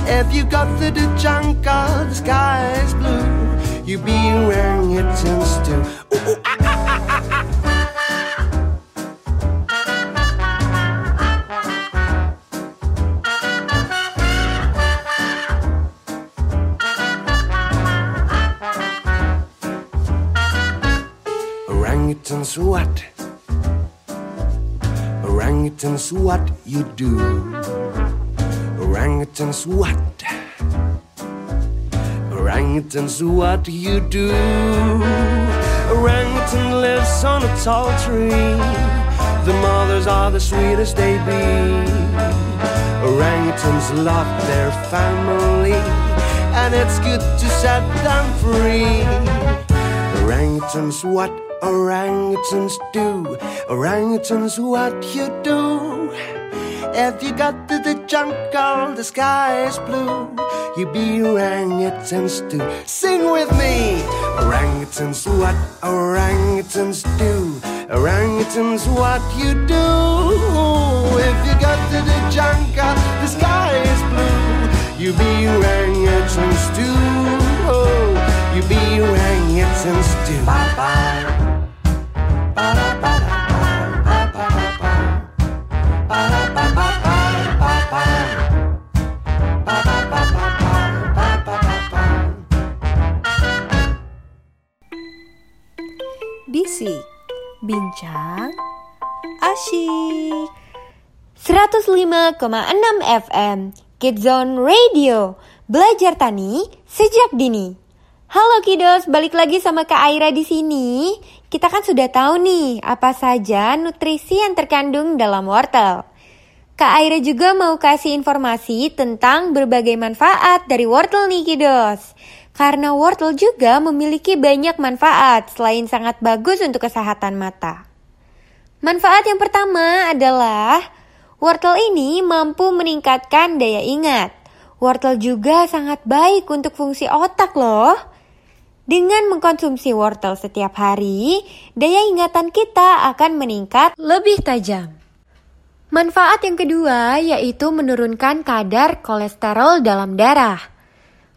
[SPEAKER 8] If you go to the jungle, the sky is blue. You be orangutans too. Ooh, ooh, ah, Orangutans, what? Orangutans, what you do? Orangutans, what? Orangutans, what you do? Orangutan lives on a tall tree. The mothers are the sweetest they be. Orangutans love their family, and it's good to set them free. Orangutans, what orangutans do? Orangutans, what you do? If you got to the jungle, the sky is blue. You be orangutans too. Sing with me! Orangutans, what orangutans do? Orangutans, what you do? If you got to the jungle, the sky is blue. You be orangutans too. Oh, you be orangutans too. Bye bye.
[SPEAKER 7] Bincang, asyik.
[SPEAKER 2] 105,6 FM Kidzone Radio Belajar tani sejak dini Halo kiddos, balik lagi sama Kak Aira di sini. Kita kan sudah tahu nih apa saja nutrisi yang terkandung dalam wortel. Kak Aira juga mau kasih informasi tentang berbagai manfaat dari wortel nih kiddos. Karena wortel juga memiliki banyak manfaat selain sangat bagus untuk kesehatan mata. Manfaat yang pertama adalah wortel ini mampu meningkatkan daya ingat. Wortel juga sangat baik untuk fungsi otak loh. Dengan mengkonsumsi wortel setiap hari, daya ingatan kita akan meningkat lebih tajam. Manfaat yang kedua yaitu menurunkan kadar kolesterol dalam darah.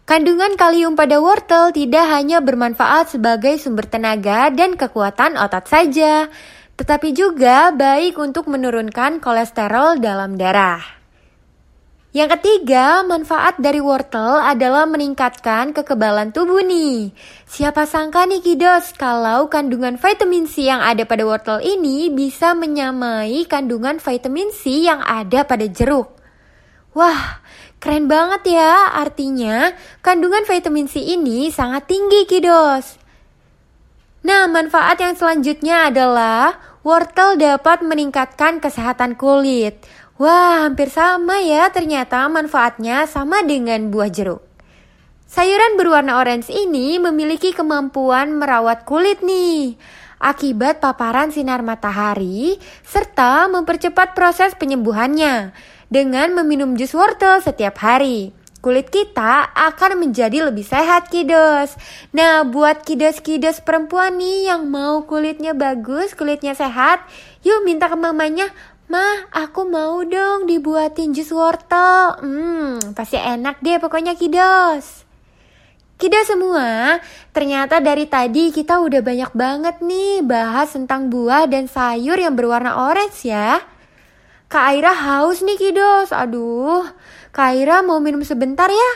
[SPEAKER 2] Kandungan kalium pada wortel tidak hanya bermanfaat sebagai sumber tenaga dan kekuatan otot saja, tetapi juga baik untuk menurunkan kolesterol dalam darah. Yang ketiga, manfaat dari wortel adalah meningkatkan kekebalan tubuh nih. Siapa sangka nih kiddos kalau kandungan vitamin C yang ada pada wortel ini bisa menyamai kandungan vitamin C yang ada pada jeruk. Wah, keren banget ya. Artinya, kandungan vitamin C ini sangat tinggi, kiddos. Nah, manfaat yang selanjutnya adalah wortel dapat meningkatkan kesehatan kulit. Wah, hampir sama ya ternyata manfaatnya sama dengan buah jeruk. Sayuran berwarna orange ini memiliki kemampuan merawat kulit nih akibat paparan sinar matahari serta mempercepat proses penyembuhannya dengan meminum jus wortel setiap hari. Kulit kita akan menjadi lebih sehat kiddos. Nah buat kiddos-kiddos perempuan nih yang mau kulitnya bagus, kulitnya sehat, yuk minta ke mamanya, Mah, aku mau dong dibuatin jus wortel. Hmm, pasti enak deh pokoknya kiddos. Kiddos semua, ternyata dari tadi kita udah banyak banget nih bahas tentang buah dan sayur yang berwarna orange ya. Kak Aira haus nih kiddos, aduh. Kak Aira mau minum sebentar ya.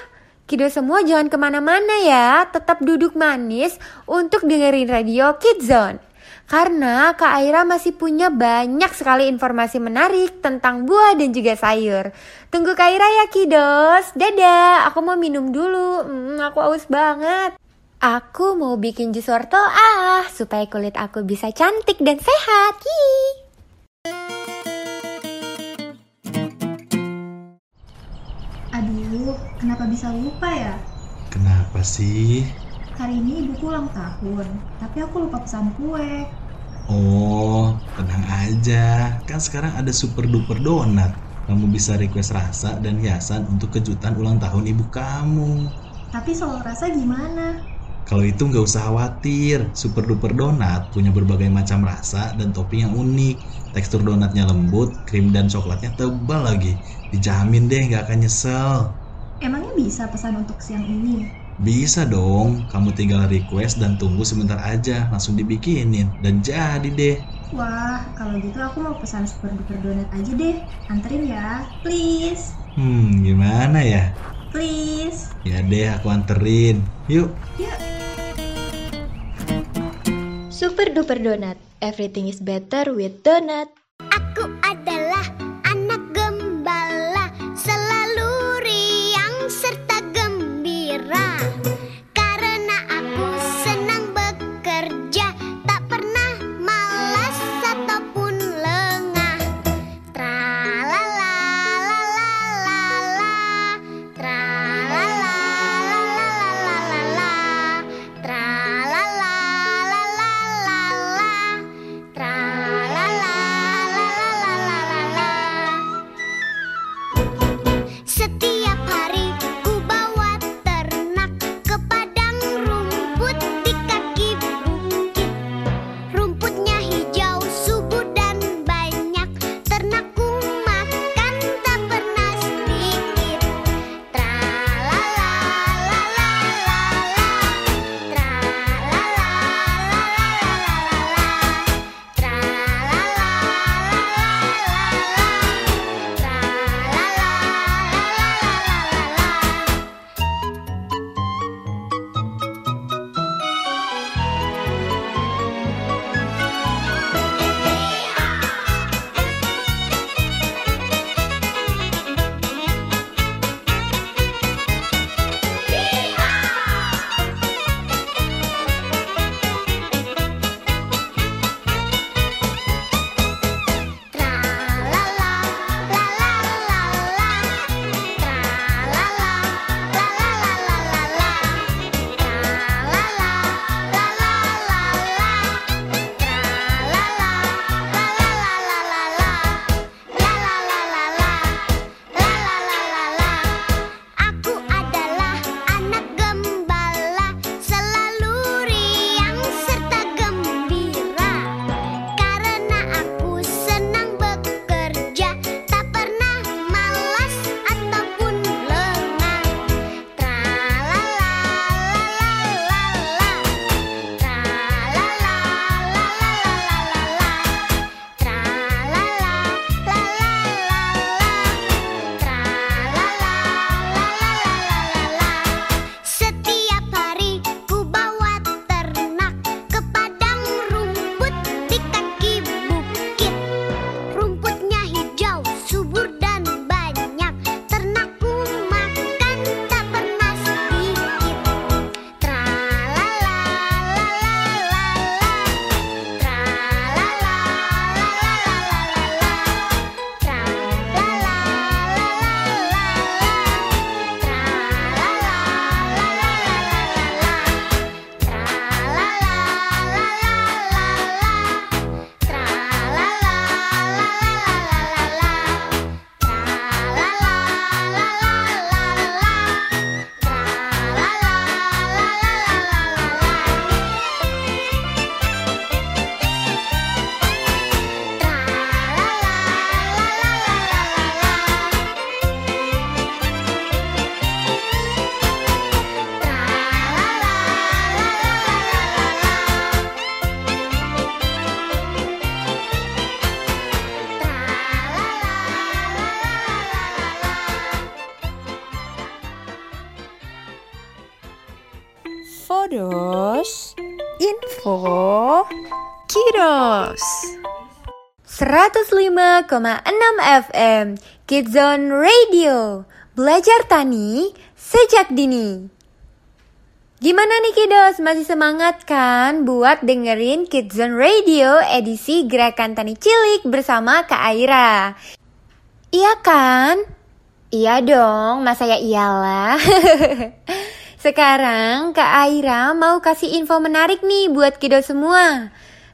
[SPEAKER 2] Kiddos semua jangan ke mana-mana ya, tetap duduk manis untuk dengerin radio Kidzone. Karena Kak Aira masih punya banyak sekali informasi menarik tentang buah dan juga sayur. Tunggu Kak Aira ya kiddos. Dadah, aku mau minum dulu. Hmm, aku haus banget. Aku mau bikin jus wortel ah, supaya kulit aku bisa cantik dan sehat. Yee.
[SPEAKER 4] Aduh, kenapa bisa lupa ya?
[SPEAKER 5] Kenapa sih?
[SPEAKER 4] Hari ini ibuku ulang tahun, tapi aku lupa pesan kue.
[SPEAKER 5] Oh, tenang aja. Kan sekarang ada super duper donat. Kamu bisa request rasa dan hiasan untuk kejutan ulang tahun ibu kamu.
[SPEAKER 4] Tapi soal rasa gimana?
[SPEAKER 5] Kalau itu nggak usah khawatir, Super Duper Donat punya berbagai macam rasa dan topping yang unik. Tekstur donatnya lembut, krim dan coklatnya tebal lagi. Dijamin deh nggak akan nyesel.
[SPEAKER 4] Emangnya bisa pesan untuk siang ini?
[SPEAKER 5] Bisa dong, kamu tinggal request dan tunggu sebentar aja, langsung dibikinin. Dan jadi deh.
[SPEAKER 4] Wah, kalau gitu aku mau pesan Super Duper Donat aja deh. Anterin ya, please.
[SPEAKER 5] Hmm, gimana ya?
[SPEAKER 4] Please.
[SPEAKER 5] Ya deh, aku anterin. Yuk.
[SPEAKER 4] Yuk.
[SPEAKER 6] Super Duper Donat. Everything is better with donat.
[SPEAKER 2] 105,6 FM Kidzone Radio Belajar tani sejak dini Gimana nih kiddos, masih semangat kan buat dengerin Kidzone Radio edisi Gerakan Tani Cilik bersama Kak Aira? Iya kan? Iya dong, masa ya iyalah. (laughs) Sekarang Kak Aira mau kasih info menarik nih buat kiddos semua.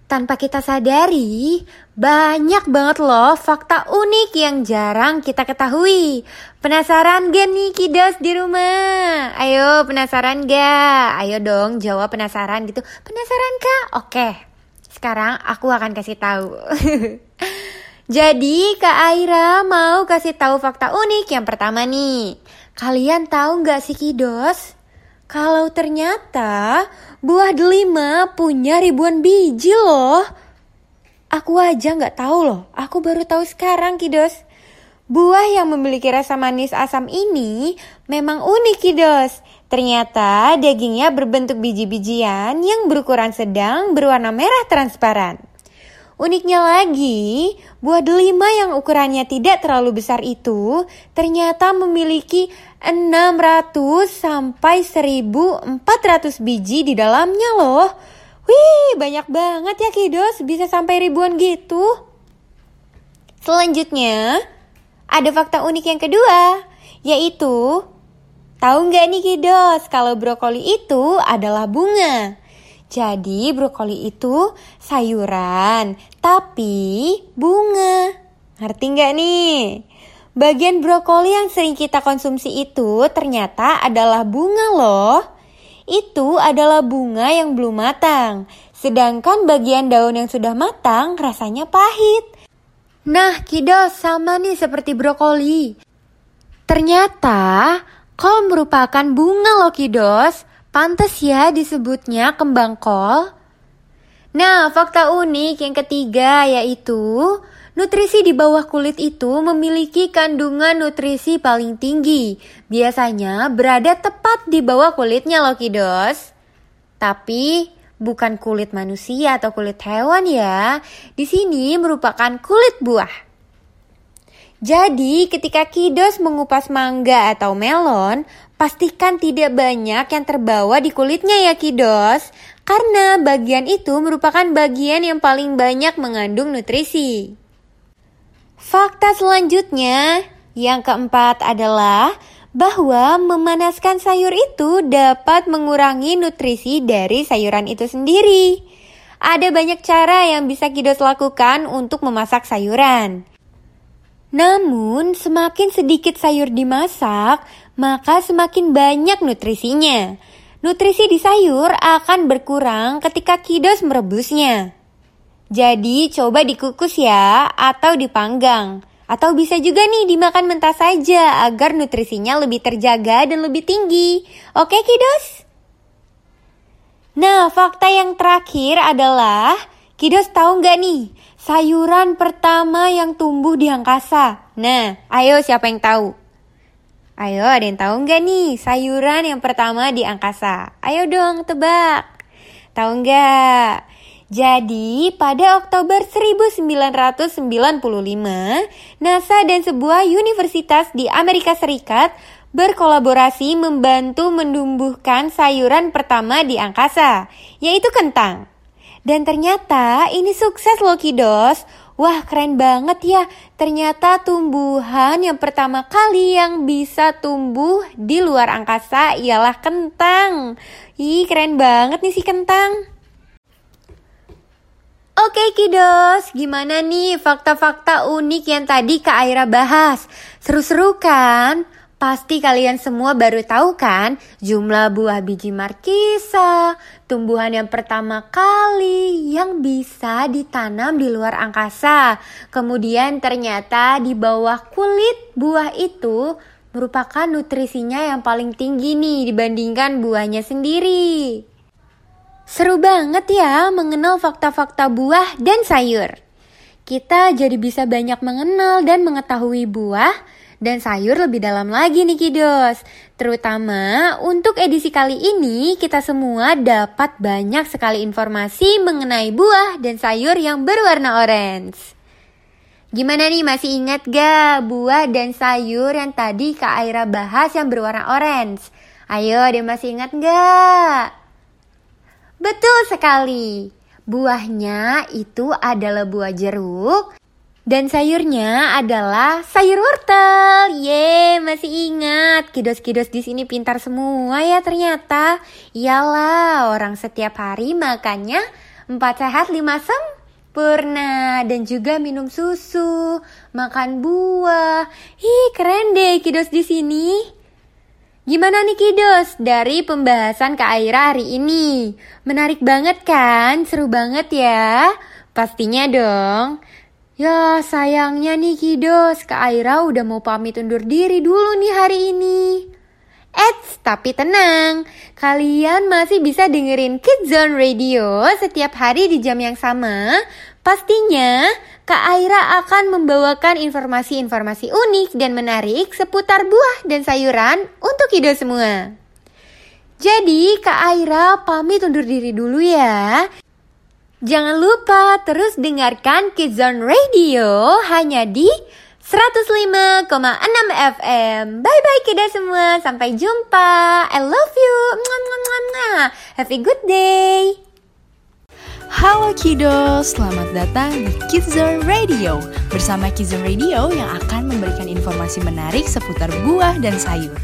[SPEAKER 2] Tanpa kita sadari, banyak banget loh fakta unik yang jarang kita ketahui. Penasaran gak nih kidos di rumah? Ayo penasaran gak? Ayo dong jawab penasaran gitu. Penasaran kak? Oke, sekarang aku akan kasih tahu. (laughs) Jadi Kak Aira mau kasih tahu fakta unik yang pertama nih. Kalian tahu nggak sih kidos? Kalau ternyata buah delima punya ribuan biji loh. Aku aja nggak tahu loh, aku baru tahu sekarang kidos. Buah yang memiliki rasa manis asam ini memang unik kidos. Ternyata dagingnya berbentuk biji-bijian yang berukuran sedang berwarna merah transparan. Uniknya lagi, buah delima yang ukurannya tidak terlalu besar itu ternyata memiliki 600 sampai 1400 biji di dalamnya loh. Wih, banyak banget ya Kidos, bisa sampai ribuan gitu. Selanjutnya, ada fakta unik yang kedua, yaitu tahu nggak nih Kidos kalau brokoli itu adalah bunga? Jadi brokoli itu sayuran, tapi bunga. Ngerti nggak nih? Bagian brokoli yang sering kita konsumsi itu ternyata adalah bunga loh. Itu adalah bunga yang belum matang. Sedangkan bagian daun yang sudah matang rasanya pahit. Nah, kidos sama nih seperti brokoli. Ternyata kol merupakan bunga loh kidos. Pantes ya disebutnya kembang kol. Nah, fakta unik yang ketiga yaitu nutrisi di bawah kulit itu memiliki kandungan nutrisi paling tinggi. Biasanya berada tepat di bawah kulitnya loh kidos. Tapi bukan kulit manusia atau kulit hewan ya. Di sini merupakan kulit buah. Jadi, ketika Kidos mengupas mangga atau melon, pastikan tidak banyak yang terbawa di kulitnya ya Kidos, karena bagian itu merupakan bagian yang paling banyak mengandung nutrisi. Fakta selanjutnya, yang keempat adalah bahwa memanaskan sayur itu dapat mengurangi nutrisi dari sayuran itu sendiri. Ada banyak cara yang bisa Kidos lakukan untuk memasak sayuran. Namun, semakin sedikit sayur dimasak, maka semakin banyak nutrisinya. Nutrisi di sayur akan berkurang ketika kidos merebusnya. Jadi, coba dikukus ya, atau dipanggang. Atau bisa juga nih dimakan mentah saja agar nutrisinya lebih terjaga dan lebih tinggi. Oke, kidos? Nah, fakta yang terakhir adalah, kidos tahu nggak nih, sayuran pertama yang tumbuh di angkasa. Nah, ayo siapa yang tahu? Ayo, ada yang tahu nggak nih sayuran yang pertama di angkasa? Ayo dong, tebak. Tahu nggak? Jadi, pada Oktober 1995, NASA dan sebuah universitas di Amerika Serikat berkolaborasi membantu menumbuhkan sayuran pertama di angkasa, yaitu kentang. Dan ternyata ini sukses loh Kidos. Wah keren banget ya. Ternyata tumbuhan yang pertama kali yang bisa tumbuh di luar angkasa ialah kentang. Ih keren banget nih si kentang. Oke Kidos, gimana nih fakta-fakta unik yang tadi Kak Aira bahas? Seru-seru kan? Pasti kalian semua baru tahu kan jumlah buah biji markisa, tumbuhan yang pertama kali yang bisa ditanam di luar angkasa. Kemudian ternyata di bawah kulit buah itu merupakan nutrisinya yang paling tinggi nih dibandingkan buahnya sendiri. Seru banget ya mengenal fakta-fakta buah dan sayur. Kita jadi bisa banyak mengenal dan mengetahui buah dan sayur lebih dalam lagi nih Kidos. Terutama untuk edisi kali ini kita semua dapat banyak sekali informasi mengenai buah dan sayur yang berwarna orange. Gimana nih masih ingat gak buah dan sayur yang tadi Kak Aira bahas yang berwarna orange? Ayo dia masih ingat gak? Betul sekali. Buahnya itu adalah buah jeruk dan sayurnya adalah sayur wortel. Ye, masih ingat. Kidos-kidos di sini pintar semua ya ternyata. Iyalah, orang setiap hari makannya Empat sehat lima sempurna Dan juga minum susu Makan buah Ih keren deh Kidos di sini Gimana nih Kidos dari pembahasan Kak Aira hari ini? Menarik banget kan? Seru banget ya? Pastinya dong. Ya sayangnya nih Kidos, Kak Aira udah mau pamit undur diri dulu nih hari ini. Eits, tapi tenang, kalian masih bisa dengerin Kidzone Radio setiap hari di jam yang sama. Pastinya Kak Aira akan membawakan informasi-informasi unik dan menarik seputar buah dan sayuran untuk ide semua. Jadi Kak Aira pamit undur diri dulu ya. Jangan lupa terus dengarkan Kidzone Radio hanya di 105,6 FM. Bye bye kita semua. Sampai jumpa. I love you. Have a good day.
[SPEAKER 1] Halo Kido, selamat datang di Kidzone Radio Bersama Kidzone Radio yang akan memberikan informasi menarik seputar buah dan sayur